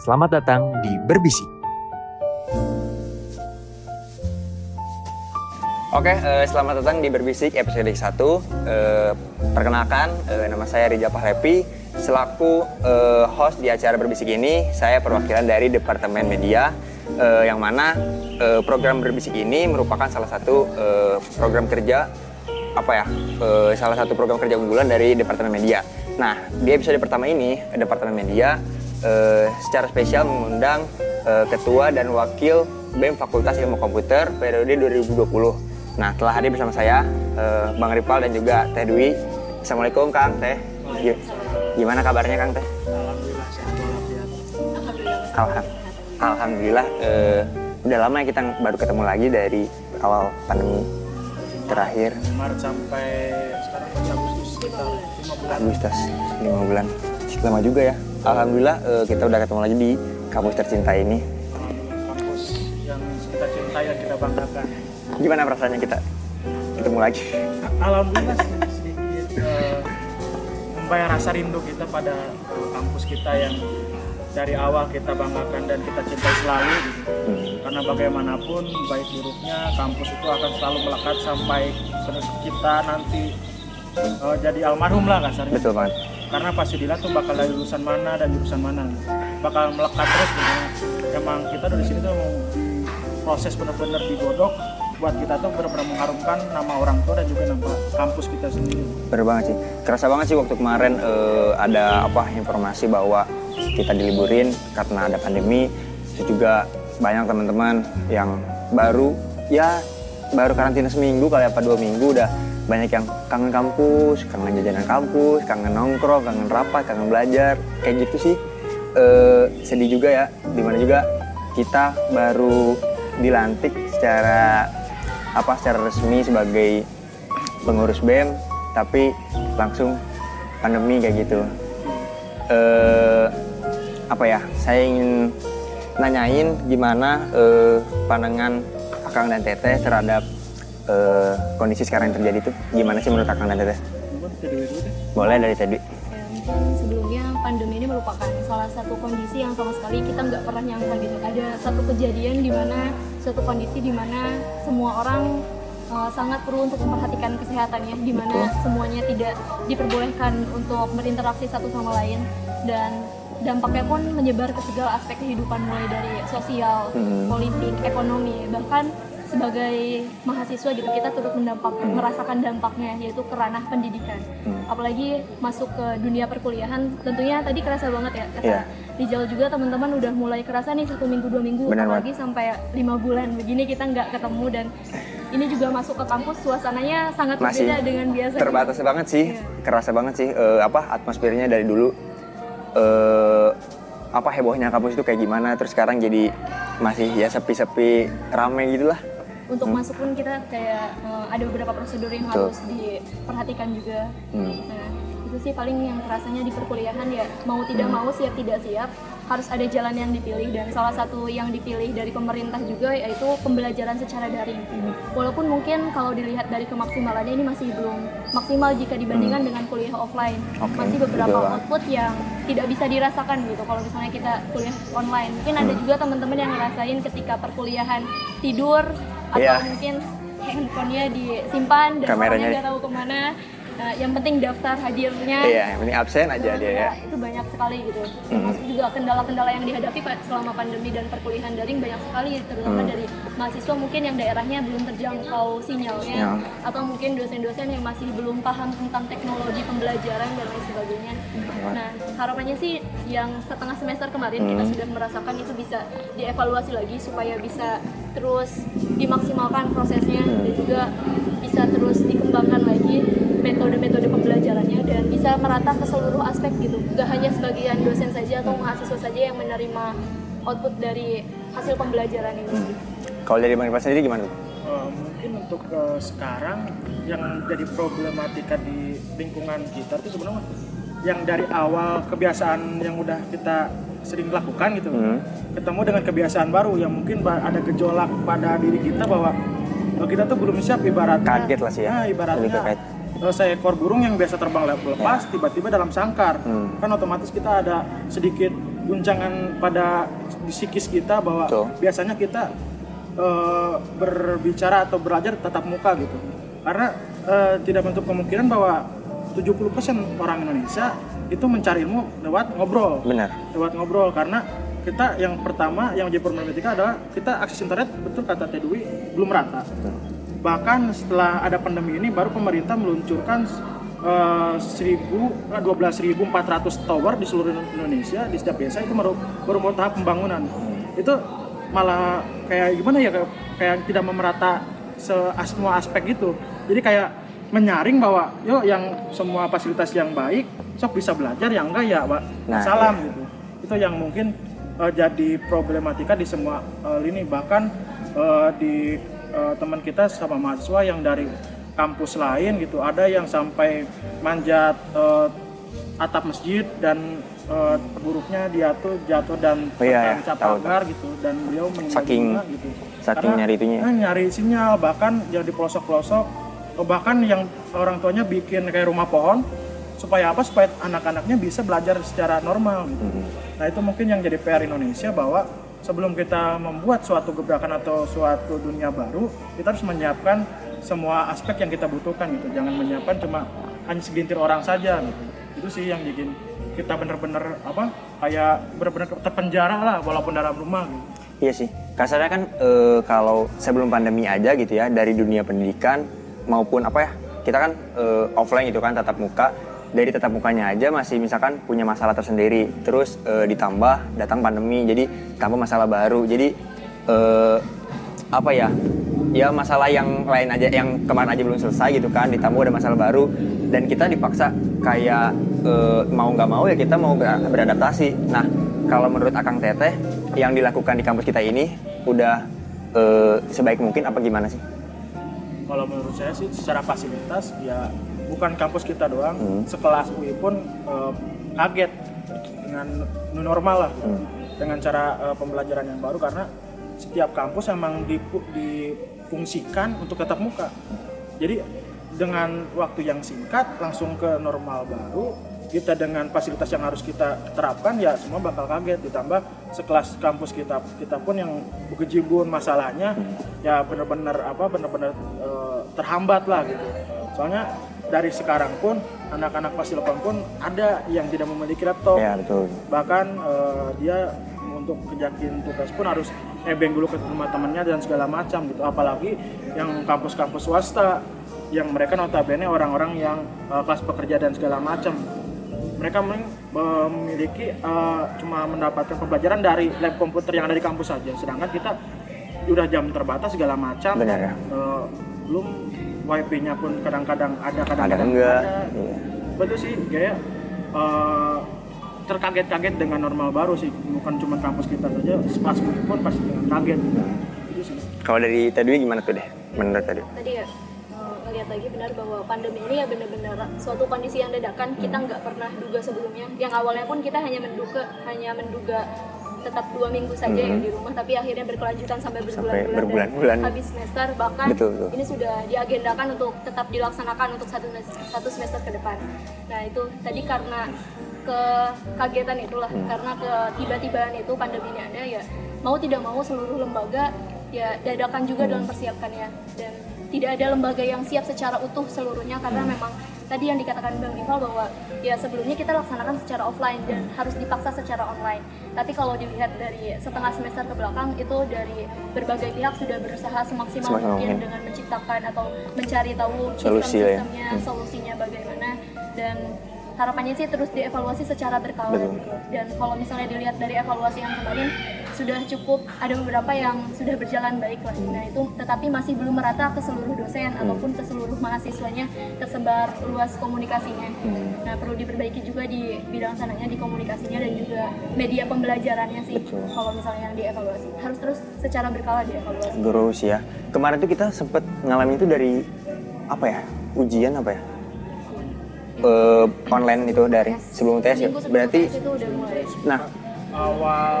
Selamat datang di Berbisik. Oke, eh, selamat datang di Berbisik episode 1. Eh, perkenalkan, eh, nama saya Rija Pahlepi. Selaku host di acara Berbisik ini, saya perwakilan dari Departemen Media, yang mana program Berbisik ini merupakan salah satu program kerja apa ya, salah satu program kerja unggulan dari Departemen Media. Nah, di episode pertama ini, Departemen Media eh, secara spesial mengundang eh, Ketua dan Wakil BEM Fakultas Ilmu Komputer periode 2020. Nah, telah hadir bersama saya eh, Bang Ripal dan juga Teh Dwi. Assalamualaikum Kang Teh. Gi- Gimana kabarnya Kang Teh? Alhamdulillah sehat walafiat. Alham- Alhamdulillah. eh, udah lama ya kita baru ketemu lagi dari awal pandemi terakhir Maret sampai sekarang Agustus sekitar lima bulan. Agustus lima bulan. Lama juga ya. Alhamdulillah eh, kita udah ketemu lagi di kampus tercinta ini. Kampus yang kita cintai dan kita banggakan. Gimana perasaannya kita ketemu lagi? Alhamdulillah sedikit, eh, membayar rasa rindu kita pada eh, kampus kita yang dari awal kita banggakan dan kita cintai selalu. Hmm. Karena bagaimanapun baik buruknya kampus itu akan selalu melekat sampai kita nanti eh, jadi almarhum lah kasarnya. Betul banget. Karena pasti dilihat tuh bakal dari jurusan mana dan jurusan mana bakal melekat terus gitu emang kita dari sini tuh proses benar-benar digodok buat kita tuh benar-benar mengharumkan nama orang tua dan juga nama kampus kita sendiri Bener banget sih. Kerasa banget sih waktu kemarin eh, ada apa informasi bahwa kita diliburin karena ada pandemi. Terus juga banyak teman-teman yang baru ya baru karantina seminggu kali apa dua minggu udah banyak yang kangen kampus, kangen jajanan kampus, kangen nongkrong, kangen rapat, kangen belajar, kayak gitu sih. Eh, sedih juga ya, di mana juga kita baru dilantik secara apa secara resmi sebagai pengurus BEM tapi langsung pandemi kayak gitu. Eh apa ya? Saya ingin nanyain gimana eh, pandangan Akang dan Teteh terhadap eh, kondisi sekarang yang terjadi itu gimana sih menurut dulu deh boleh dari mungkin sebelumnya pandemi ini merupakan salah satu kondisi yang sama sekali kita nggak pernah nyangka gitu. Ada satu kejadian di mana suatu kondisi di mana semua orang uh, sangat perlu untuk memperhatikan kesehatannya, di mana semuanya tidak diperbolehkan untuk berinteraksi satu sama lain dan dampaknya pun menyebar ke segala aspek kehidupan mulai dari sosial, Hmm. politik, ekonomi, bahkan sebagai mahasiswa gitu kita turut mendampak merasakan dampaknya yaitu ke ranah pendidikan Hmm. apalagi masuk ke dunia perkuliahan tentunya tadi kerasa banget ya kata. Rijal juga teman-teman udah mulai kerasa nih satu minggu dua minggu Benar apalagi sampai lima bulan begini kita nggak ketemu dan ini juga masuk ke kampus suasananya sangat Masih berbeda dengan biasa terbatas banget sih Iya. kerasa banget sih eh, apa atmosfernya dari dulu eh apa hebohnya kampus itu kayak gimana terus sekarang jadi masih ya sepi-sepi rame gitulah untuk masuk pun kita kayak eh, ada beberapa prosedur yang Betul. harus diperhatikan juga Hmm. Nah, itu sih paling yang rasanya di perkuliahan ya mau tidak Hmm. mau siap tidak siap harus ada jalan yang dipilih dan salah satu yang dipilih dari pemerintah juga yaitu pembelajaran secara daring. Hmm. Walaupun mungkin kalau dilihat dari kemaksimalannya ini masih belum maksimal jika dibandingkan dengan kuliah offline. Hmm. Oke, Masih beberapa betul output yang tidak bisa dirasakan gitu kalau misalnya kita kuliah online. Mungkin ada Hmm. juga teman-teman yang ngerasain ketika perkuliahan tidur atau Iya. mungkin handphonenya disimpan dan Kameranya- nggak tahu ke mana. Nah, yang penting daftar hadirnya. iya yang penting absen aja dia ya Itu banyak sekali gitu. Hmm. Termasuk juga kendala-kendala yang dihadapi Pak, selama pandemi dan perkuliahan daring banyak sekali, terutama Hmm. dari mahasiswa mungkin yang daerahnya belum terjangkau sinyalnya, Sinyal. atau mungkin dosen-dosen yang masih belum paham tentang teknologi pembelajaran dan lain sebagainya. Benar. Nah, harapannya sih yang setengah semester kemarin kita Hmm. sudah merasakan itu bisa dievaluasi lagi supaya bisa terus dimaksimalkan prosesnya Hmm. dan juga bisa terus dikembangkan metode-metode pembelajarannya dan bisa merata ke seluruh aspek gitu. Gak hanya sebagian dosen saja atau mahasiswa saja yang menerima output dari hasil pembelajaran ini. Hmm. kalau dari Bang Ipan sendiri gimana tuh? Eh, mungkin untuk eh, sekarang yang jadi problematika di lingkungan kita itu sebenarnya yang dari awal kebiasaan yang udah kita sering lakukan gitu Hmm. ketemu dengan kebiasaan baru yang mungkin ada gejolak pada diri kita bahwa eh, kita tuh belum siap ibaratnya Kaget lah sih ya. Nah, ibaratnya seekor burung yang biasa terbang le- lepas tiba-tiba dalam sangkar. Hmm. kan otomatis kita ada sedikit guncangan pada di psikis kita bahwa Betul. biasanya kita eh, berbicara atau belajar tatap muka gitu. Karena eh, tidak menutup kemungkinan bahwa 70% orang Indonesia itu mencari ilmu lewat ngobrol. Benar. lewat ngobrol. Karena kita yang pertama yang menjadi problematika adalah kita akses internet betul kata Teh Dwi belum rata bahkan setelah ada pandemi ini baru pemerintah meluncurkan eh, 1000 eh, 12.400 tower di seluruh Indonesia di setiap desa itu baru baru mau tahap pembangunan. Itu malah kayak gimana ya kayak, kayak tidak memerata se- semua aspek gitu jadi kayak menyaring bahwa yuk yang semua fasilitas yang baik sok bisa belajar yang enggak ya Pak Nah, salam iya. gitu. Itu yang mungkin eh, jadi problematika di semua eh, lini. Bahkan eh, di eh, teman kita sama mahasiswa yang dari kampus lain gitu ada yang sampai manjat eh, atap masjid dan eh, buruknya dia tuh jatuh dan Oh iya, iya, tahu, pagar gitu dan beliau meninggal Saking- juga gitu saking nyari itunya ya? eh, nyari sinyal bahkan yang di pelosok-pelosok oh, bahkan yang orang tuanya bikin kayak rumah pohon supaya apa supaya anak-anaknya bisa belajar secara normal gitu. Hmm. Nah itu mungkin yang jadi PR Indonesia bahwa sebelum kita membuat suatu gebrakan atau suatu dunia baru, kita harus menyiapkan semua aspek yang kita butuhkan gitu. Jangan menyiapkan cuma hanya segelintir orang saja gitu. Itu sih yang bikin kita bener-bener apa kayak bener-bener terpenjara lah walaupun dalam rumah gitu. Iya sih. Kasarnya kan eh, kalau sebelum pandemi aja gitu ya dari dunia pendidikan maupun apa ya kita kan eh, offline gitu kan tatap muka dari tatap mukanya aja masih misalkan punya masalah tersendiri terus eh, ditambah datang pandemi jadi tambah masalah baru. Jadi eh, apa ya ya masalah yang lain aja yang kemarin aja belum selesai gitu kan ditambah ada masalah baru dan kita dipaksa kayak eh, mau nggak mau ya kita mau ber- beradaptasi. Nah kalau menurut akang teteh yang dilakukan di kampus kita ini udah eh, sebaik mungkin apa gimana sih? Kalau menurut saya sih secara fasilitas ya bukan kampus kita doang, Hmm. sekelas UI pun eh, kaget dengan new normal lah gitu. Hmm. dengan cara eh, pembelajaran yang baru karena setiap kampus emang difungsikan untuk tetap muka. Jadi dengan waktu yang singkat langsung ke normal baru kita dengan fasilitas yang harus kita terapkan ya semua bakal kaget ditambah sekelas kampus kita kita pun yang berkecimpung masalahnya ya benar-benar apa benar-benar eh, terhambat lah gitu soalnya dari sekarang pun anak-anak Pasilopon pun ada yang tidak memiliki laptop. Ya betul. Bahkan eh, dia untuk kejakin tugas pun harus ebeng dulu ke rumah temannya dan segala macam gitu. Apalagi yang kampus-kampus swasta yang mereka notabene orang-orang yang eh, kelas pekerja dan segala macam. Mereka mem- memiliki eh, cuma mendapatkan pembelajaran dari lab komputer yang ada di kampus saja. Sedangkan kita udah jam terbatas segala macam. Benar. Ya. Eh, belum wifi-nya pun kadang-kadang ada ada kadang-kadang enggak? ada. Iya. betul sih kayak eh, terkaget-kaget dengan normal baru sih. Bukan cuma kampus kita saja pas pun pasti dengan kaget. Itu sih. Kalau dari tadi gimana tuh deh menurut tadi tadi ya eh, ngeliat lagi benar bahwa pandemi ini ya benar-benar suatu kondisi yang dadakan. Kita nggak pernah duga sebelumnya. Yang awalnya pun kita hanya menduga hanya menduga tetap dua minggu saja ya Mhm. di rumah tapi akhirnya berkelanjutan sampai berbulan-bulan berbulan-bulan. dan habis semester bahkan Betul, betul. ini sudah diagendakan untuk tetap dilaksanakan untuk satu satu semester ke depan nah itu tadi karena kekagetan itulah Hmm. karena ketiba-tibaan itu pandemi ini ada ya mau tidak mau seluruh lembaga ya dadakan juga Hmm. dalam persiapkannya dan tidak ada lembaga yang siap secara utuh seluruhnya karena Hmm. memang tadi yang dikatakan Bang Rival bahwa ya sebelumnya kita laksanakan secara offline dan harus dipaksa secara online. Tapi kalau dilihat dari setengah semester ke belakang itu dari berbagai pihak sudah berusaha semaksimal mungkin mungkin. dengan menciptakan atau mencari tahu Solusi lah ya. sistem-sistemnya, Hmm. solusinya bagaimana dan harapannya sih terus dievaluasi secara berkala gitu. Dan kalau misalnya dilihat dari evaluasi yang kemarin sudah cukup ada beberapa yang sudah berjalan baik lah. Nah itu tetapi masih belum merata ke seluruh dosen Hmm. ataupun ke seluruh mahasiswanya tersebar luas komunikasinya. Hmm. Nah perlu diperbaiki juga di bidang sananya di komunikasinya dan juga media pembelajarannya sih. Betul. Kalau misalnya yang dievaluasi harus terus secara berkala dievaluasi. terus ya kemarin tuh kita sempet ngalamin itu dari apa ya ujian apa ya Eh, online itu dari sebelum tes ya berarti tes itu udah mulai. nah awal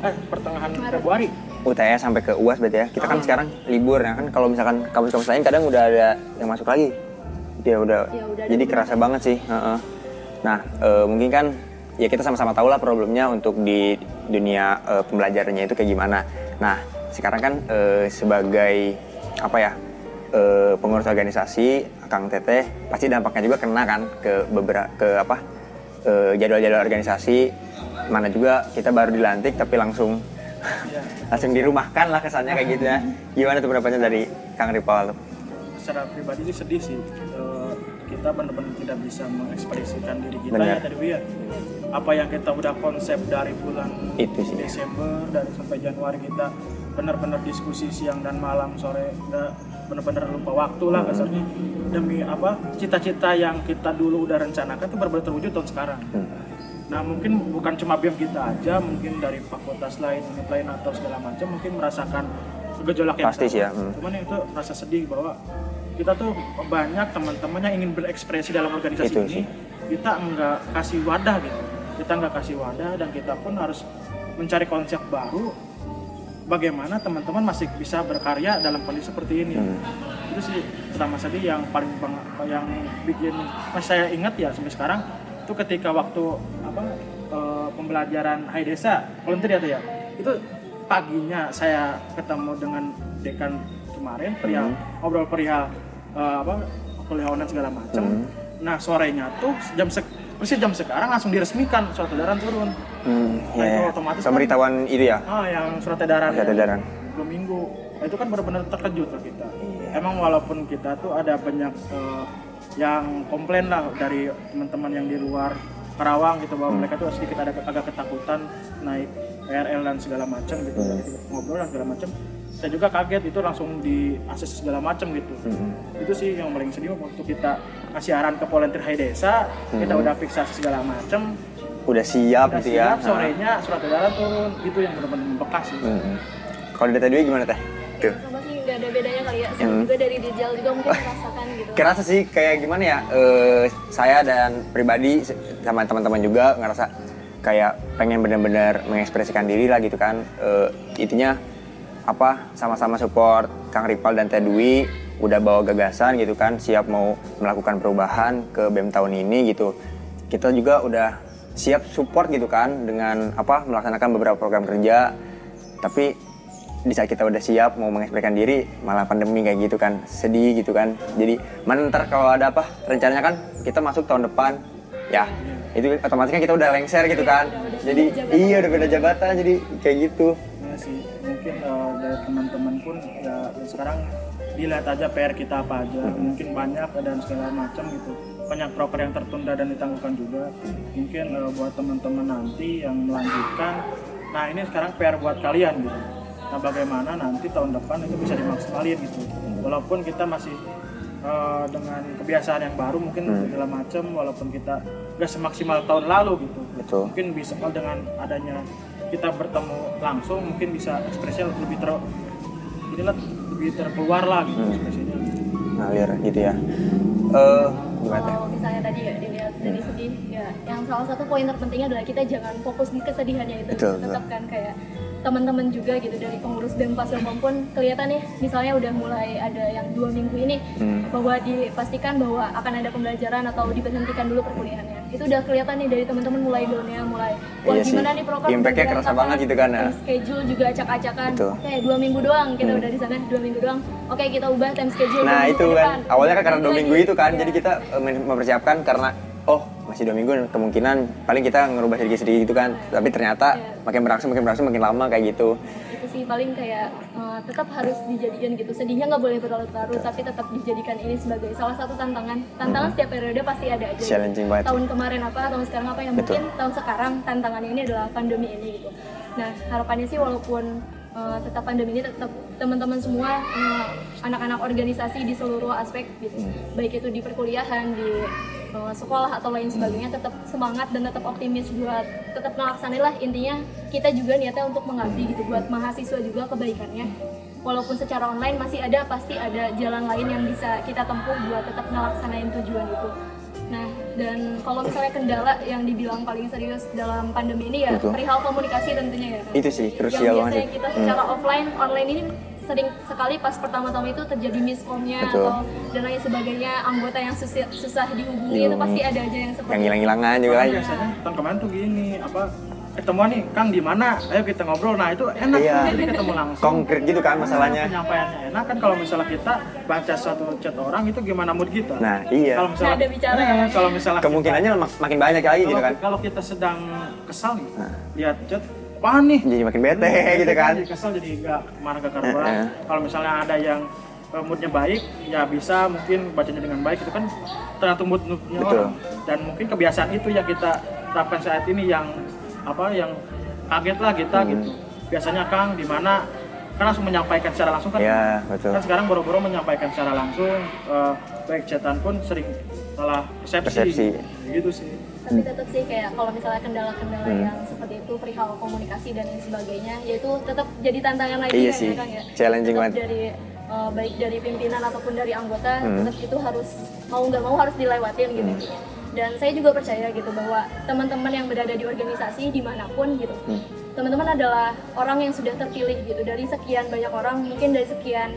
eh pertengahan Februari. UTS sampai ke UAS berarti ya. Kita kan sekarang libur ya kan. Kalau misalkan kampus-kampus lain kadang udah ada yang masuk lagi. Ya udah. Ya, udah jadi kerasa banget sih heeh. nah eh, mungkin kan ya kita sama-sama tahu lah problemnya untuk di dunia eh, pembelajarannya itu kayak gimana. Nah sekarang kan eh, sebagai apa ya eh, pengurus organisasi Kang Teteh pasti dampaknya juga kena kan ke beberapa ke apa eh, jadwal-jadwal organisasi mana juga kita baru dilantik tapi langsung langsung dirumahkan lah kesannya kayak gitu ya. Gimana tuh pendapatnya dari Kang Ripal? secara pribadi sih sedih sih Eh, kita benar-benar tidak bisa mengekspresikan diri kita Benar. ya tadi ya apa yang kita udah konsep dari bulan Itu sih. Desember dari sampai Januari kita benar-benar diskusi siang dan malam sore udah benar-benar lupa waktu lah kasarnya demi apa cita-cita yang kita dulu udah rencanakan itu benar-benar terwujud tahun sekarang Hmm. Nah mungkin bukan cuma BEM kita aja, mungkin dari fakultas lain, unit lain atau segala macam mungkin merasakan gejolak yang Pasti sih ya, hmm. Cuman itu rasa sedih bahwa kita tuh banyak teman-teman yang ingin berekspresi dalam organisasi Itu ini, sih. kita nggak kasih wadah gitu. Kita nggak kasih wadah dan kita pun harus mencari konsep baru. Bagaimana teman-teman masih bisa berkarya dalam kondisi seperti ini? Hmm. Itu sih pertama sedih yang paling bang- yang bikin mas saya ingat ya sampai sekarang itu ketika waktu apa eh, pembelajaran Hai Desa volunteer ya tuh ya itu paginya saya ketemu dengan dekan kemarin perihal ngobrol perihal eh, apa kuliah online segala macam Hmm. nah sorenya tuh jam sek persis jam sekarang langsung diresmikan surat edaran turun Hmm, Nah, itu ya. otomatis kan- Pemberitahuan itu ya. ah yang surat edaran Surat edaran. dua minggu Nah, itu kan benar-benar terkejut lah kita Iya. emang walaupun kita tuh ada banyak eh, yang komplain lah dari teman-teman yang di luar Karawang gitu bahwa Hmm. mereka tuh sedikit ada agak ketakutan naik KRL dan segala macam gitu Hmm. Ngobrol dan segala macam saya juga kaget itu langsung di akses segala macam gitu Hmm. itu sih yang paling sedih waktu kita kasih arahan ke volunteer Hai Desa kita Hmm. udah fiksasi segala macam Udah siap udah gitu ya. siap sorenya surat edaran turun itu yang benar-benar membekas sih Hmm. Kalau dari tadi gimana teh? Tuh. Ada bedanya kali ya saya Hmm. juga dari Dijal juga mungkin merasakan gitu Kerasa sih kayak gimana ya? eh, saya dan pribadi sama teman-teman juga ngerasa kayak pengen benar-benar mengekspresikan diri lah gitu kan. Eh, intinya apa? Sama-sama support Kang Ripal dan Teh Dwi udah bawa gagasan gitu kan, siap mau melakukan perubahan ke BEM tahun ini gitu. Kita juga udah siap support gitu kan dengan apa melaksanakan beberapa program kerja. Tapi di saat kita udah siap mau mengekspresikan diri malah pandemi kayak gitu kan sedih gitu kan jadi mana ntar kalau ada apa rencananya kan kita masuk tahun depan ya itu otomatis kan kita udah lengser gitu kan jadi iya udah beda jabatan jadi kayak gitu Ya sih, mungkin eh, dari teman-teman pun ya, ya sekarang dilihat aja PR kita apa aja. Mungkin banyak dan segala macam gitu. Banyak proker yang tertunda dan ditangguhkan juga. Mungkin eh, buat teman-teman nanti yang melanjutkan. Nah ini sekarang PR buat kalian gitu. Nah bagaimana nanti tahun depan itu bisa dimaksimalin gitu. Walaupun kita masih eh, dengan kebiasaan yang baru mungkin segala macam. Walaupun kita gak semaksimal tahun lalu gitu. Betul. Mungkin bisa oh, dengan adanya kita bertemu langsung mungkin bisa ekspresinya lebih ter inilah lebih terkeluar lah gitu Hmm. ekspresinya. Ngalir gitu ya. Eh gimana? Teh kalau misalnya tadi ya dilihat dari sedih ya yang salah satu poin terpentingnya adalah kita jangan fokus di kesedihannya itu. Betul, tetap kan kayak teman-teman juga gitu dari pengurus BEM pas pun kelihatan nih misalnya udah mulai ada yang dua minggu ini Hmm. bahwa dipastikan bahwa akan ada pembelajaran atau diberhentikan dulu perkuliahannya itu udah kelihatan nih dari teman-teman mulai downnya mulai wah Iya sih. gimana nih program Impact-nya kerasa banget gitu kan, ya. schedule juga acak-acakan oke dua minggu doang kita Hmm. udah di sana dua minggu doang oke kita ubah time schedule nah itu kan awalnya kan karena dua minggu itu kan Iya. jadi kita eh, mem- mempersiapkan karena oh masih dua minggu kemungkinan paling kita ngerubah sedikit-sedikit gitu kan. Tapi ternyata Iya. makin berangsur makin berangsur makin lama kayak gitu. Itu sih paling kayak eh, tetap harus dijadikan gitu. Sedihnya nggak boleh berlarut-larut tapi tetap dijadikan ini sebagai salah satu tantangan. Tantangan setiap periode pasti ada aja. Gitu. Challenging banget. tahun kemarin apa tahun sekarang apa yang Betul. mungkin tahun sekarang tantangannya ini adalah pandemi ini gitu. Nah harapannya sih walaupun eh, tetap pandemi ini tetap teman-teman semua eh, anak-anak organisasi di seluruh aspek gitu. Baik itu di perkuliahan di eh, sekolah atau lain sebagainya tetap semangat dan tetap optimis buat tetap melaksanain lah. Intinya kita juga niatnya untuk mengabdi gitu buat mahasiswa juga kebaikannya. Walaupun secara online masih ada pasti ada jalan lain yang bisa kita tempuh buat tetap melaksanain tujuan itu. Nah dan kalau misalnya kendala yang dibilang paling serius dalam pandemi ini ya Betul. perihal komunikasi tentunya ya. Kan itu sih yang krusial banget biasanya kita Hmm. secara offline online ini sering sekali pas pertama-tama itu terjadi miskomnya atau dan lain sebagainya anggota yang susah, susah dihubungi itu Dihubungi. pasti ada aja yang seperti yang hilang-hilangan juga kan. Biasanya tahun kemarin tuh gini apa ketemuan nih Kang di mana? Ayo kita ngobrol. Nah itu enak Iya. tuh, jadi ketemu langsung. Konkret gitu kan masalahnya. penyampaiannya enak kan kalau misalnya kita baca satu chat orang itu gimana mood kita? Nah iya. Kalau misalnya ada bicara. Eh, kalau misalnya kemungkinannya mak- makin banyak lagi kita, gitu kan kalau, kalau kita sedang kesal nih Nah. lihat chat apaan nih? Jadi makin bete gitu kan. jadi kesal jadi nggak marah ke karuan eh. kalau misalnya ada yang eh, moodnya baik ya bisa mungkin bacanya dengan baik itu kan tergantung mood moodnya Betul. orang. Dan mungkin kebiasaan itu yang kita terapkan saat ini yang apa yang kaget lah kita Hmm. gitu. Biasanya Kang di mana? Kan langsung menyampaikan secara langsung kan. Ya betul. Kan sekarang boro-boro menyampaikan secara langsung eh, baik chatan pun sering salah persepsi, Persepsi. gitu sih tapi tetap sih kayak kalau misalnya kendala-kendala Hmm. yang seperti itu perihal komunikasi dan lain sebagainya yaitu tetap jadi tantangan lagi Iya kan sih, ya Kang ya challenging banget. dari eh, baik dari pimpinan ataupun dari anggota Hmm. tetap itu harus mau nggak mau harus dilewatin gitu dan saya juga percaya gitu bahwa teman-teman yang berada di organisasi di mana pun gitu Hmm. teman-teman adalah orang yang sudah terpilih gitu dari sekian banyak orang mungkin dari sekian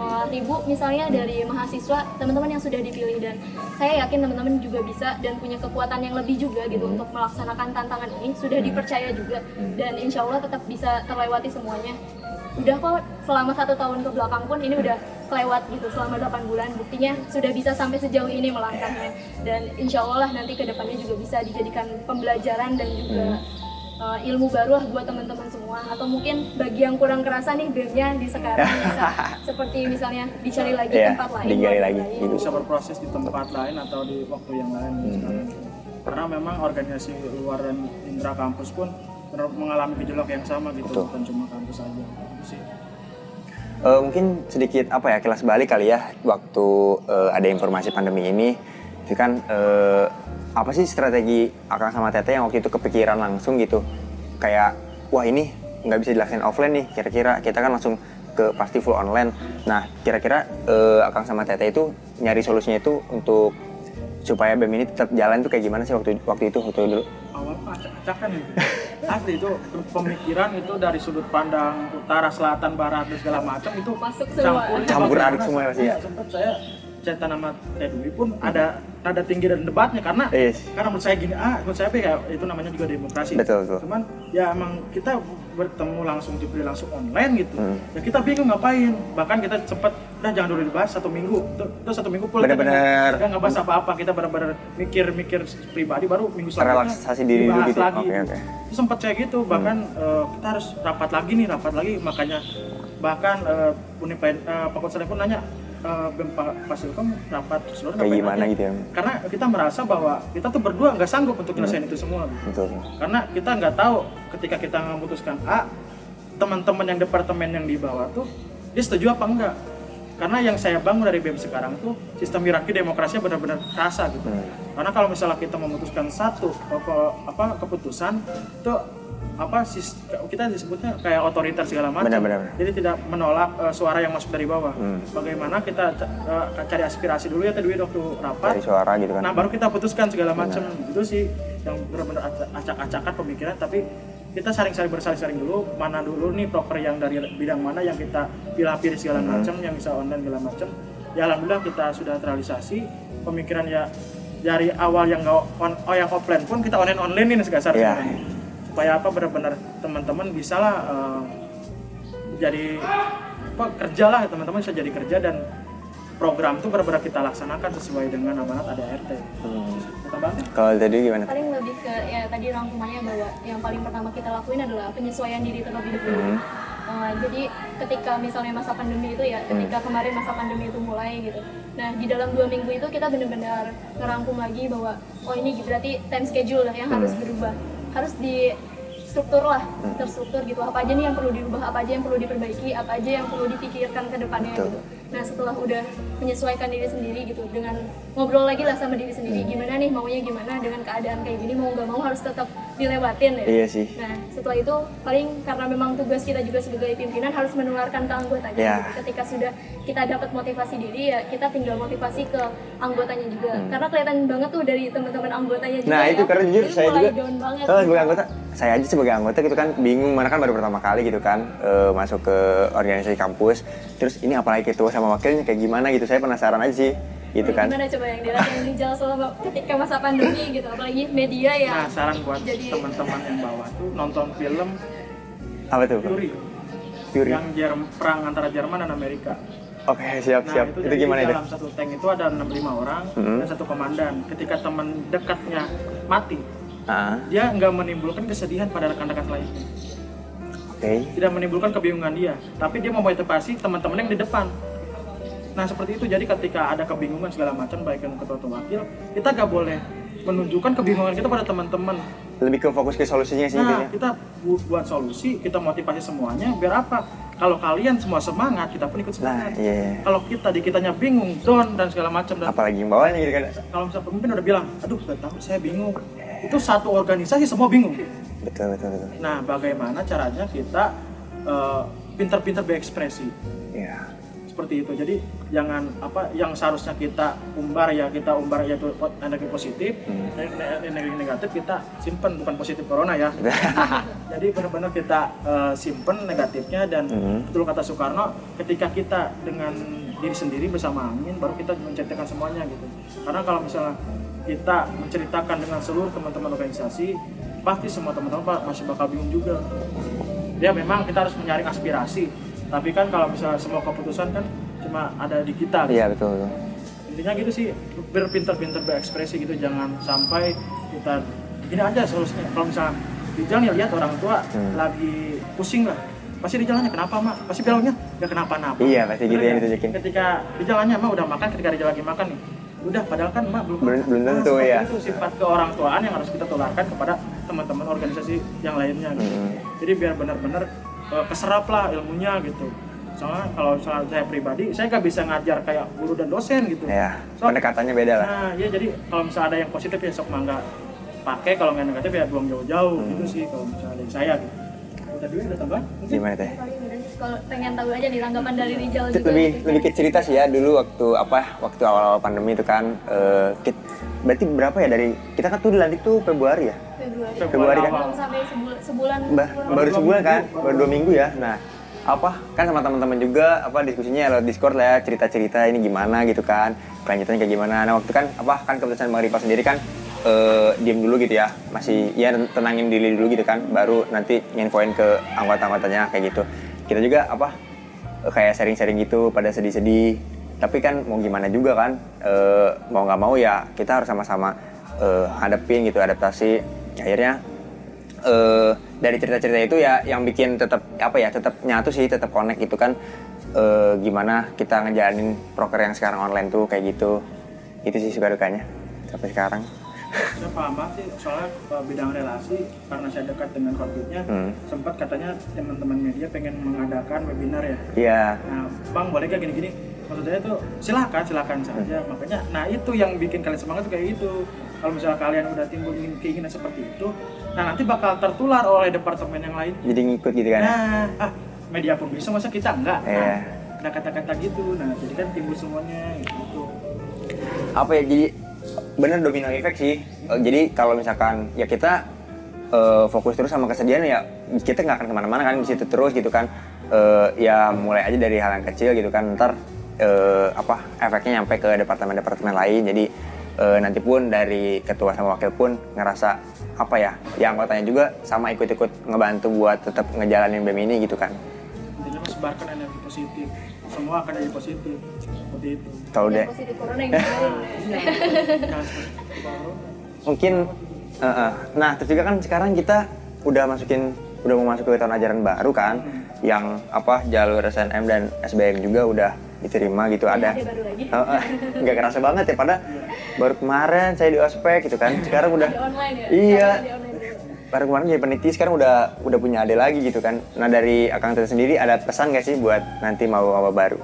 uh, ribu misalnya dari mahasiswa teman-teman yang sudah dipilih. Dan saya yakin teman-teman juga bisa dan punya kekuatan yang lebih juga gitu untuk melaksanakan tantangan ini. Sudah dipercaya juga. Dan insya Allah tetap bisa terlewati semuanya. Udah kok selama satu tahun ke belakang pun ini udah kelewat gitu selama 8 bulan. Buktinya sudah bisa sampai sejauh ini melangkahnya. Dan insya Allah lah nanti ke depannya juga bisa dijadikan pembelajaran dan juga uh, ilmu baru lah buat teman-teman semua atau mungkin bagi yang kurang kerasa nih BEM-nya di sekarang bisa seperti misalnya dicari lagi Iya, tempat lain digali lagi, lain. gitu. bisa berproses di tempat lain atau di waktu yang lain Hmm. sekarang. karena memang organisasi luar dan intra kampus pun mengalami gejolak yang sama gitu Betul. bukan cuma kampus aja Itu sih Eh, mungkin sedikit apa ya kelas balik kali ya waktu eh, ada informasi pandemi ini itu kan eh, apa sih strategi Akang sama Tete yang waktu itu kepikiran langsung gitu? Kayak wah ini nggak bisa dilaksanain offline nih kira-kira. Kita kan langsung ke pasti full online. Nah kira-kira eh, Akang sama Tete itu nyari solusinya itu untuk supaya BEM ini tetap jalan tuh kayak gimana sih waktu waktu itu waktu dulu? Awal acak-acakan ya? Asli itu pemikiran itu dari sudut pandang utara selatan barat dan segala macam itu Masuk semua. Campur. Bagaimana aduk semua pasti ya? Iya, sempat saya cerita nama Teh Dwi pun ada nada tinggi dan debatnya karena Yes. karena menurut saya gini ah menurut saya kayak itu namanya juga demokrasi Betul, betul. cuman ya emang kita bertemu langsung diberi langsung online gitu Hmm. ya kita bingung ngapain bahkan kita sempat udah jangan dulu dibahas satu minggu tuh satu minggu kita Bener-bener. nggak nggak bahas apa-apa kita benar-benar mikir-mikir pribadi baru minggu selanjutnya Relaksasi diri dulu gitu ya? lagi Oke, oke. itu sempat kayak gitu bahkan eh, kita harus rapat lagi nih rapat lagi makanya bahkan uh, Unipen uh, Fakultas Teknik pun nanya BEM Pa- Fasilkom rapat seluruh Kayak gimana aja? gitu ya? karena kita merasa bahwa kita tuh berdua nggak sanggup untuk nyelesain itu semua betul karena kita nggak tahu ketika kita memutuskan A teman-teman yang departemen yang di bawah tuh dia setuju apa enggak karena yang saya bangun dari BEM sekarang tuh sistem hierarki demokrasinya benar-benar terasa gitu Hmm. karena kalau misalnya kita memutuskan satu apa, apa keputusan itu apa kita disebutnya kayak otoriter segala macam. Benar-benar. jadi tidak menolak eh, suara yang masuk dari bawah. Hmm. bagaimana kita eh, cari aspirasi dulu ya tadi waktu rapat. Dari suara gitu kan. Nah baru kita putuskan segala macam. Itu sih yang benar-benar acak- acak-acakan pemikiran. Tapi kita saling-saling bersaling-saling dulu. Mana dulu nih proper yang dari bidang mana yang kita pilih-pilih segala Hmm. macam yang bisa online segala macam. Ya alhamdulillah kita sudah terrealisasi. Pemikiran ya dari awal yang nggak on, oh yang offline pun kita online online ini segasar Iya. sebenarnya. Supaya apa benar-benar teman-teman bisa lah eh, jadi apa kerja lah teman-teman bisa jadi kerja dan program itu benar-benar kita laksanakan sesuai dengan amanat ADRT. Hmm. Kita bantu. kalau tadi gimana paling lebih ke ya tadi rangkumannya bahwa yang paling pertama kita lakuin adalah penyesuaian diri terlebih dahulu. Hmm. Uh, jadi ketika misalnya masa pandemi itu ya, ketika kemarin masa pandemi itu mulai gitu. Nah di dalam dua minggu itu kita benar-benar ngerangkum lagi bahwa oh ini berarti time schedule lah yang harus berubah, harus di struktur lah, terstruktur gitu. Apa aja nih yang perlu dirubah, apa aja yang perlu diperbaiki, apa aja yang perlu dipikirkan ke depannya Betul. gitu. Nah setelah udah menyesuaikan diri sendiri gitu dengan ngobrol lagi lah sama diri sendiri gimana nih maunya gimana dengan keadaan kayak gini mau nggak mau harus tetap dilewatin ya. Iya sih. Nah, setelah itu paling karena memang tugas kita juga sebagai pimpinan harus menularkan ke anggotanya. Iya. Gitu. Ketika sudah kita dapat motivasi diri ya kita tinggal motivasi ke anggotanya juga. Karena kelihatan banget tuh dari teman-teman anggotanya juga. Hmm. Nah ya. itu karena jujur Jadi saya juga down banget. Oh, sebagai anggota, saya aja sebagai anggota gitu kan bingung mana kan baru pertama kali gitu kan eh, masuk ke organisasi kampus. Terus ini apalagi ketua sama wakilnya kayak gimana gitu. Saya penasaran aja sih gitu kan. Gimana coba yang dirasain Rijal selama ketika masa pandemi gitu, apalagi media ya. Nah, saran buat Jadi- teman-teman yang bawah tuh nonton film Apa tuh? Fury Fury. yang Jerm- perang antara Jerman dan Amerika. Oke siap Nah, siap. itu, Itu, gimana itu? dalam satu tank itu ada 65 orang Mhm. dan satu komandan. Ketika teman dekatnya mati, Ah, dia nggak menimbulkan kesedihan pada rekan-rekan lainnya. Oke. Tidak menimbulkan kebingungan dia, tapi dia memotivasi teman-teman yang di depan. Nah seperti itu, jadi ketika ada kebingungan segala macam, baik yang ketua atau wakil, kita nggak boleh menunjukkan kebingungan kita pada teman-teman. Lebih ke fokus ke solusinya sih Nah, intinya. kita bu- buat solusi, kita motivasi semuanya, biar apa? Kalau kalian semua semangat, kita pun ikut Nah, semangat. iya. iya. Kalau kita di kitanya bingung, down dan segala macam dan Apalagi yang bawahnya gitu kan. kalau misalnya pemimpin udah bilang, aduh udah tahu saya bingung. Itu satu organisasi semua bingung. Betul betul betul. Nah, bagaimana caranya kita eh, pintar-pintar berekspresi Iya. seperti itu. Jadi jangan apa yang seharusnya kita umbar ya kita umbar yaitu po- energi positif, Hmm. ne- energi negatif kita simpen bukan positif corona ya. Jadi benar-benar kita eh, simpen negatifnya dan Hmm. betul kata Soekarno, ketika kita dengan diri sendiri bersama angin baru kita menceritakan semuanya gitu. Karena kalau misalnya kita menceritakan dengan seluruh teman-teman organisasi, pasti semua teman-teman Pak, masih bakal bingung juga. Ya memang kita harus menyaring aspirasi, tapi kan kalau misalnya semua keputusan kan cuma ada di kita. gitu. Iya betul betul. Intinya gitu sih, berpinter-pinter berekspresi gitu, jangan sampai kita gini aja solusinya. Kalau misalnya Rijal nih lihat orang tua Hmm. lagi pusing lah, pasti Rijal nanya kenapa mak? Pasti bilangnya ya kenapa-napa. Iya, pasti gitu nggak? ditunjukin. Ketika Rijal nanya mak udah makan, ketika Rijal lagi makan nih, udah padahal kan mak belum. Belum- tentu, ya. Itu sifat ke orang tuaan yang harus kita tularkan kepada teman-teman organisasi yang lainnya. Gitu. Hmm. Jadi biar benar-benar eh, keserap lah ilmunya gitu. Soalnya kalau misalnya saya pribadi, saya nggak bisa ngajar kayak guru dan dosen gitu. Ya, So- pendekatannya beda lah. Nah, ya jadi kalau misalnya ada yang positif ya sok mangga pakai, kalau nggak negatif ya buang jauh-jauh Hmm. gitu sih kalau misalnya dari saya gitu. Tadi ada? Mungkin? Gimana teh? Kalau pengen tahu aja nih tanggapan dari Rijal juga. lebih gitu. lebih ke cerita sih ya dulu waktu apa waktu awal-awal pandemi itu kan eh, kit- berarti berapa ya dari kita kan tuh dilantik tuh Februari ya Februari. Februari kan? Belum sampai sebulan, sebulan Bah, kurang. baru sebulan kan minggu, baru dua minggu ya nah apa kan sama teman-teman juga apa diskusinya lewat Discord lah ya cerita-cerita ini gimana gitu kan kelanjutannya kayak gimana nah waktu kan apa kan keputusan Bang Ripa sendiri kan eh, diem dulu gitu ya masih ya tenangin diri dulu gitu kan baru nanti nginfoin ke anggota-anggotanya kayak gitu kita juga apa kayak sharing-sharing gitu pada sedih-sedih. Tapi kan mau gimana juga kan eh, mau nggak mau ya kita harus sama-sama eh, hadapin gitu adaptasi. Akhirnya eh, dari cerita-cerita itu ya yang bikin tetap apa ya tetap nyatu sih tetap connect gitu kan. Eh, gimana kita ngejalanin proker yang sekarang online tuh kayak gitu. Itu sih suka dukanya sampai sekarang Saya paham banget sih, soalnya uh, bidang relasi karena saya dekat dengan konfliknya, Hmm. sempat katanya teman-teman media pengen mengadakan webinar ya. iya Nah, bang boleh gak gini-gini? Maksud saya tuh silakan, silakan saja. Makanya, nah itu yang bikin kalian semangat tuh kayak gitu. Kalau misalnya kalian udah timbul ingin keinginan seperti itu, nah nanti bakal tertular oleh departemen yang lain. jadi ngikut gitu kan Nah, ah media pun bisa masa kita enggak? Iya. Nah, nah kata-kata gitu, nah jadi kan timbul semuanya gitu. apa ya jadi bener domino effect sih. Eh, jadi kalau misalkan ya kita eh, fokus terus sama kesedihan ya kita nggak akan ke mana-mana kan di situ terus gitu kan. Eh, ya mulai aja dari hal yang kecil gitu kan ntar eh, apa efeknya nyampe ke departemen-departemen lain. Jadi eh, nanti pun dari ketua sama wakil pun ngerasa apa ya ya anggotanya juga sama ikut-ikut ngebantu buat tetap ngejalanin BEM ini gitu kan. Intinya sebarkan energi positif. Semua akan jadi positif. Seperti itu. kalau deh positif corona yang mungkin eh, eh. nah terus juga kan sekarang kita udah masukin udah mau masuk ke tahun ajaran baru kan yang apa jalur SNM dan SBM juga udah diterima gitu ada Ada baru lagi. Eh, nggak kerasa banget ya pada baru kemarin saya di ospek gitu kan sekarang udah online ya? Iya. Online. Baru kemarin jadi peneliti sekarang udah udah punya adik lagi gitu kan. Nah dari akang Tete sendiri ada pesan gak sih buat nanti maba-maba baru?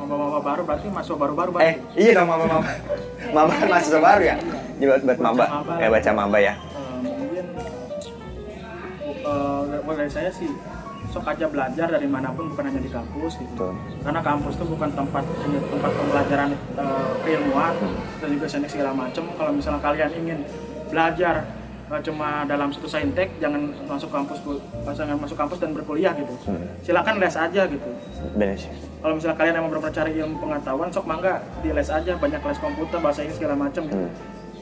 Mama-mama baru berarti masuk baru-baru eh iya dong maba-maba. Maba kan mahasiswa baru ya? jadi buat, buat maba. Baca maba. ya baca maba ya. Eh, mungkin kalau dari saya sih sok aja belajar dari mana pun bukan hanya di kampus gitu. Betul. karena kampus itu bukan tempat tempat pembelajaran eh, keilmuan dan juga teknik segala macam kalau misalnya kalian ingin belajar eh, cuma dalam satu saintek jangan masuk kampus jangan masuk kampus dan berkuliah gitu Hmm. silakan les aja gitu Bener sih. kalau misalnya kalian emang benar cari ilmu pengetahuan sok mangga di les aja banyak les komputer bahasa Inggris segala macam gitu. Hmm.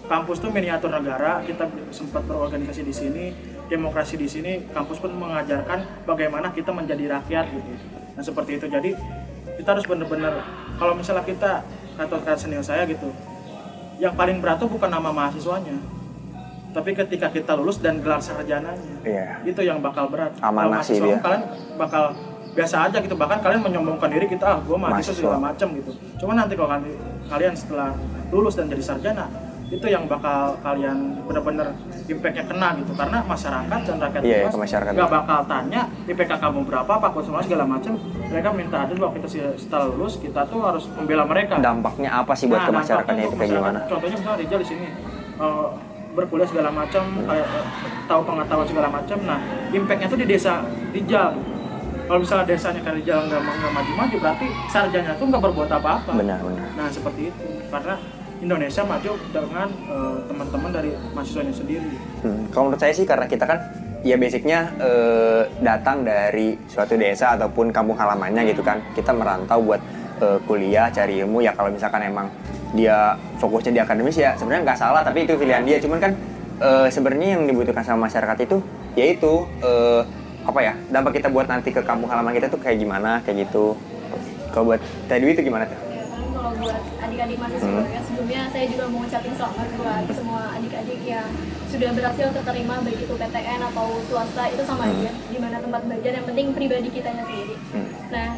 kampus tuh miniatur negara kita sempat berorganisasi di sini demokrasi di sini kampus pun mengajarkan bagaimana kita menjadi rakyat gitu nah seperti itu jadi kita harus benar-benar kalau misalnya kita atau kata senior saya gitu yang paling berat tuh bukan nama mahasiswanya tapi ketika kita lulus dan gelar sarjananya Iya. itu yang bakal berat Amanah sih dia. kalian bakal biasa aja gitu bahkan kalian menyombongkan diri kita ah gue mahasiswa segala macam gitu cuma nanti kalau kalian setelah lulus dan jadi sarjana itu yang bakal kalian benar-benar impactnya kena gitu karena masyarakat dan rakyat Iya, luas masyarakat. nggak bakal tanya IPK kamu berapa apa semua segala macam mereka minta adil bahwa kita setelah lulus kita tuh harus membela mereka Dampaknya apa sih buat Nah, ke masyarakatnya itu kayak masyarakat. gimana? Contohnya misalnya Rizal di sini eh, berkuliah segala macam, kayak eh, tahu pengetahuan segala macam. Nah, impactnya tuh di desa Rijal. Kalau misalnya desanya kan Rijal nggak nggak maju-maju, berarti sarjana tuh nggak berbuat apa-apa. Benar, benar. Nah, seperti itu. Karena Indonesia maju dengan eh, teman-teman dari mahasiswanya sendiri. Hmm, kalau menurut saya sih karena kita kan ya basicnya eh, datang dari suatu desa ataupun kampung halamannya gitu kan kita merantau buat eh, kuliah cari ilmu ya kalau misalkan emang dia fokusnya di akademis ya sebenarnya nggak salah tapi itu pilihan dia cuman kan eh, sebenarnya yang dibutuhkan sama masyarakat itu yaitu eh, apa ya dampak kita buat nanti ke kampung halaman kita tuh kayak gimana kayak gitu kalau buat tadi itu gimana tuh Ya, kalau buat adik-adik mahasiswa Hmm. ya sebelumnya saya juga mau ngucapin selamat buat semua adik-adik yang sudah berhasil keterima baik itu PTN atau swasta itu sama Hmm. aja di mana tempat belajar yang penting pribadi kitanya sendiri. Hmm. Nah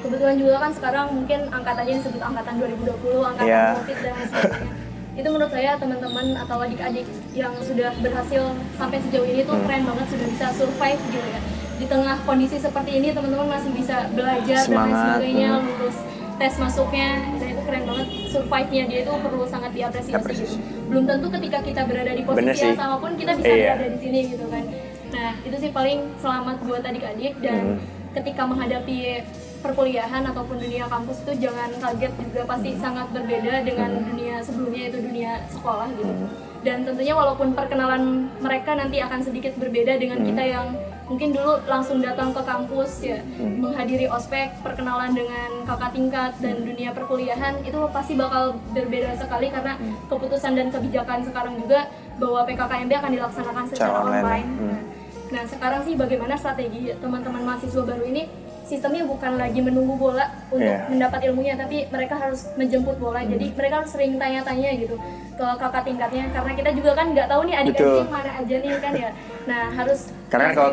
kebetulan juga kan sekarang mungkin angkatannya disebut angkatan 2020, angkatan Iya. COVID dan sebagainya. Itu menurut saya teman-teman atau adik-adik yang sudah berhasil sampai sejauh ini tuh Hmm. keren banget sudah bisa survive gitu ya. Di tengah kondisi seperti ini teman-teman masih bisa belajar dan lain Semangat, sebagainya, hmm. lulus tes masuknya dan itu keren banget survive-nya dia itu perlu sangat diapresiasi Apresiasi. gitu. belum tentu ketika kita berada di posisi yang sama pun kita bisa Iya. berada di sini gitu kan nah itu sih paling selamat buat adik-adik dan Hmm. ketika menghadapi perkuliahan ataupun dunia kampus itu jangan kaget juga pasti sangat berbeda dengan Hmm. dunia sebelumnya itu dunia sekolah gitu Hmm. dan tentunya walaupun perkenalan mereka nanti akan sedikit berbeda dengan Hmm. kita yang mungkin dulu langsung datang ke kampus ya Hmm. menghadiri ospek perkenalan dengan kakak tingkat dan dunia perkuliahan itu pasti bakal berbeda sekali karena Hmm. keputusan dan kebijakan sekarang juga bahwa PKKMB akan dilaksanakan secara online, online. ya. Hmm. Nah sekarang sih bagaimana strategi teman-teman mahasiswa baru ini sistemnya bukan lagi menunggu bola untuk Iya. mendapat ilmunya tapi mereka harus menjemput bola Hmm. jadi mereka harus sering tanya-tanya gitu ke kakak tingkatnya karena kita juga kan nggak tahu nih adik-adik mana aja nih kan ya nah harus Karena kan kalau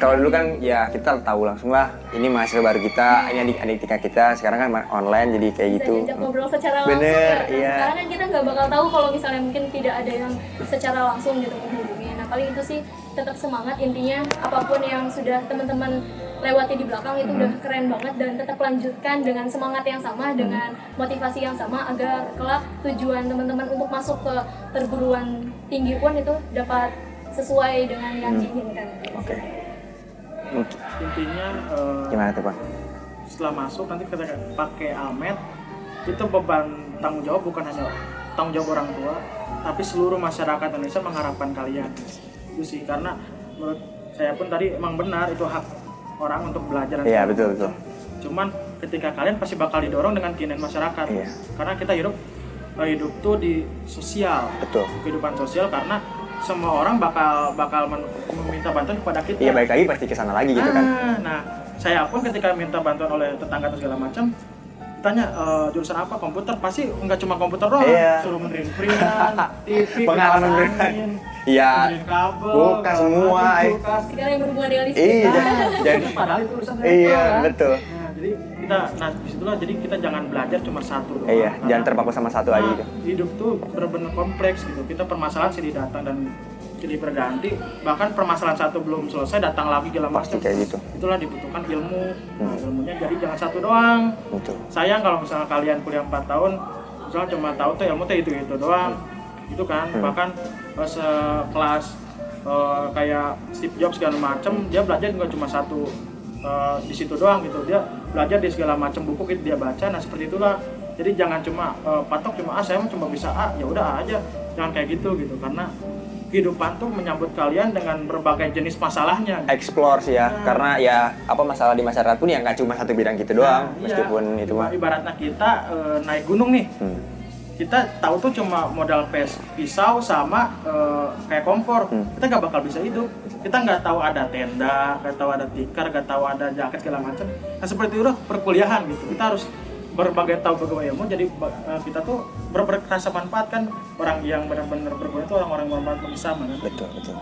kalau dulu kan ya kita tahu langsung lah ini mahasiswa baru kita, ini adik adik tingkat kita. Sekarang kan online jadi kayak bisa gitu. ngobrol secara langsung Bener, ya. Nah, iya. Sekarang kan kita nggak bakal tahu kalau misalnya mungkin tidak ada yang secara langsung gitu menghubungi. Nah paling itu sih tetap semangat intinya apa pun yang sudah teman-teman lewati di belakang itu Hmm. udah keren banget dan tetap lanjutkan dengan semangat yang sama Hmm. dengan motivasi yang sama agar kelak tujuan teman-teman untuk masuk ke perguruan tinggi pun itu dapat sesuai dengan yang Hmm. diinginkan. Oke. Mungkin- Intinya eh, Gimana tuh Pak? setelah masuk nanti ketika pakai almet itu beban tanggung jawab bukan hanya tanggung jawab orang tua tapi seluruh masyarakat Indonesia mengharapkan kalian itu sih karena menurut saya pun tadi emang benar itu hak orang untuk belajar dan Iya, segala betul, betul. cuman ketika kalian pasti bakal didorong dengan keinginan masyarakat Iya. karena kita hidup eh, hidup tuh di sosial Betul. kehidupan sosial karena semua orang bakal bakal meminta bantuan kepada kita Iya baik lagi pasti ke sana lagi gitu kan. Ah, Nah, saya pun ketika minta bantuan oleh tetangga atau segala macam, tanya "Eh, jurusan apa komputer pasti nggak cuma komputer doang, Iya. suruh benerin printan, TV, Pengalaman angin, Iya. segala semua, eh. kulkas. Segala yang berhubungan dengan listrik. Iya. Nah, Jadi itu padahal itu urusan iya kan? betul. Nah, jadi kita nah di situlah jadi kita jangan belajar cuma satu doang. Iya, jangan terpaku sama satu aja Nah, gitu. Hidup tuh benar-benar kompleks gitu. Kita permasalahan silih datang dan silih berganti. Bahkan permasalahan satu belum selesai datang lagi segala Pasti macam. kayak gitu. Itulah dibutuhkan ilmu. Nah, Hmm. ilmunya jadi jangan satu doang. Betul. Sayang kalau misalnya kalian kuliah 4 tahun, misalnya cuma tahu tuh ilmu tuh itu itu doang. Itu kan Hmm. bahkan pas sekelas eh, kayak Steve Jobs segala macem dia belajar juga cuma satu eh, di situ doang gitu dia belajar di segala macam buku gitu dia baca nah seperti itulah jadi jangan cuma eh, patok cuma ah saya cuma bisa A ya udah A aja jangan kayak gitu gitu karena kehidupan tuh menyambut kalian dengan berbagai jenis masalahnya explore sih ya Nah. karena ya apa masalah di masyarakat pun ya nggak cuma satu bidang gitu doang Nah, iya. meskipun itu mah ibaratnya kita eh, naik gunung nih Hmm. kita tahu tuh cuma modal pes pisau sama eh, kayak kompor Hmm. kita nggak bakal bisa hidup kita nggak tahu ada tenda nggak tahu ada tikar nggak tahu ada jaket segala macam nah seperti itu perkuliahan gitu kita harus berbagai tahu berbagai ilmu jadi eh, kita tuh ber berkerasa manfaat kan orang yang benar-benar berguna itu orang-orang yang bermanfaat bagi sama kan? Betul betul.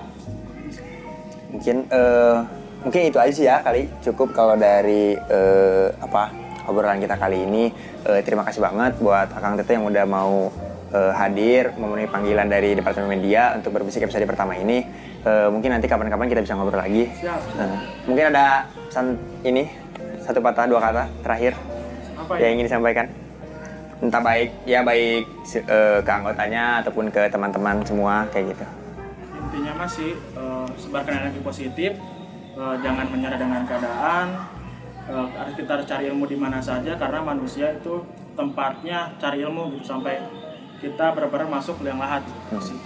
Mungkin eh mungkin itu aja sih ya kali. Cukup kalau dari eh, apa obrolan kita kali ini. Eh, terima kasih banget buat Akang Tete yang udah mau eh, hadir memenuhi panggilan dari Departemen Media untuk berbisik episode pertama ini. Eh, mungkin nanti kapan-kapan kita bisa ngobrol lagi. Siap Nah, mungkin ada pesan ini satu patah dua kata terakhir apa ya yang ingin disampaikan? Entah baik ya baik eh, ke anggotanya ataupun ke teman-teman semua kayak gitu. Intinya masih sebarkan energi positif eh, jangan menyerah dengan keadaan eh, harus kita harus cari ilmu di mana saja karena manusia itu tempatnya cari ilmu gitu sampai kita benar-benar masuk ke liang lahat. Sih.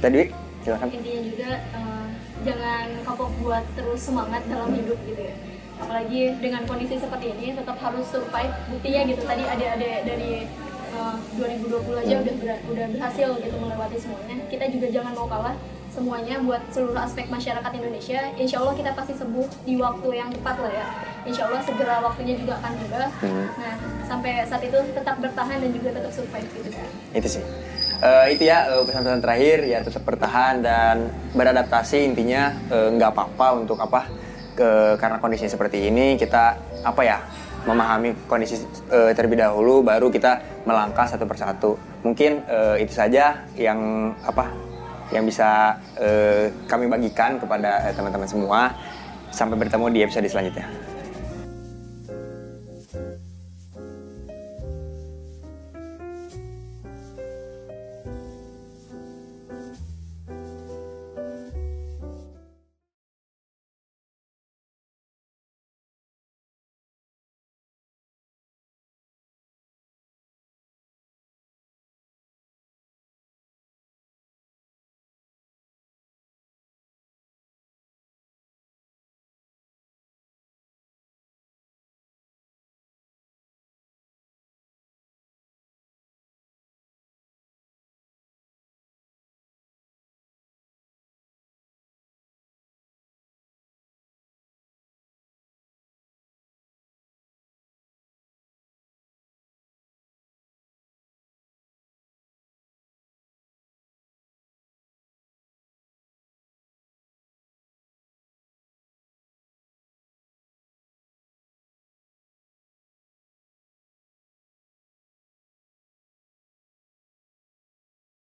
tadi silakan. Intinya juga eh, jangan kapok buat terus semangat dalam hidup gitu ya apalagi dengan kondisi seperti ini tetap harus survive. Buktinya gitu tadi ada ada dari eh, 2020 aja udah ber- udah berhasil gitu melewati semuanya. Kita juga jangan mau kalah semuanya buat seluruh aspek masyarakat Indonesia. Insya Allah kita pasti sembuh di waktu yang tepat lah ya. Insya Allah segera waktunya juga akan tiba. Hmm. nah sampai saat itu tetap bertahan dan juga tetap survive gitu kan itu sih. Eh, itu ya eh, pesan-pesan terakhir. Ya tetap bertahan dan beradaptasi. Intinya nggak apa-apa untuk apa ke karena kondisi seperti ini kita apa ya memahami kondisi eh, terlebih dahulu baru kita melangkah satu persatu. Mungkin eh, itu saja yang apa yang bisa eh, kami bagikan kepada teman-teman semua. Sampai bertemu di episode selanjutnya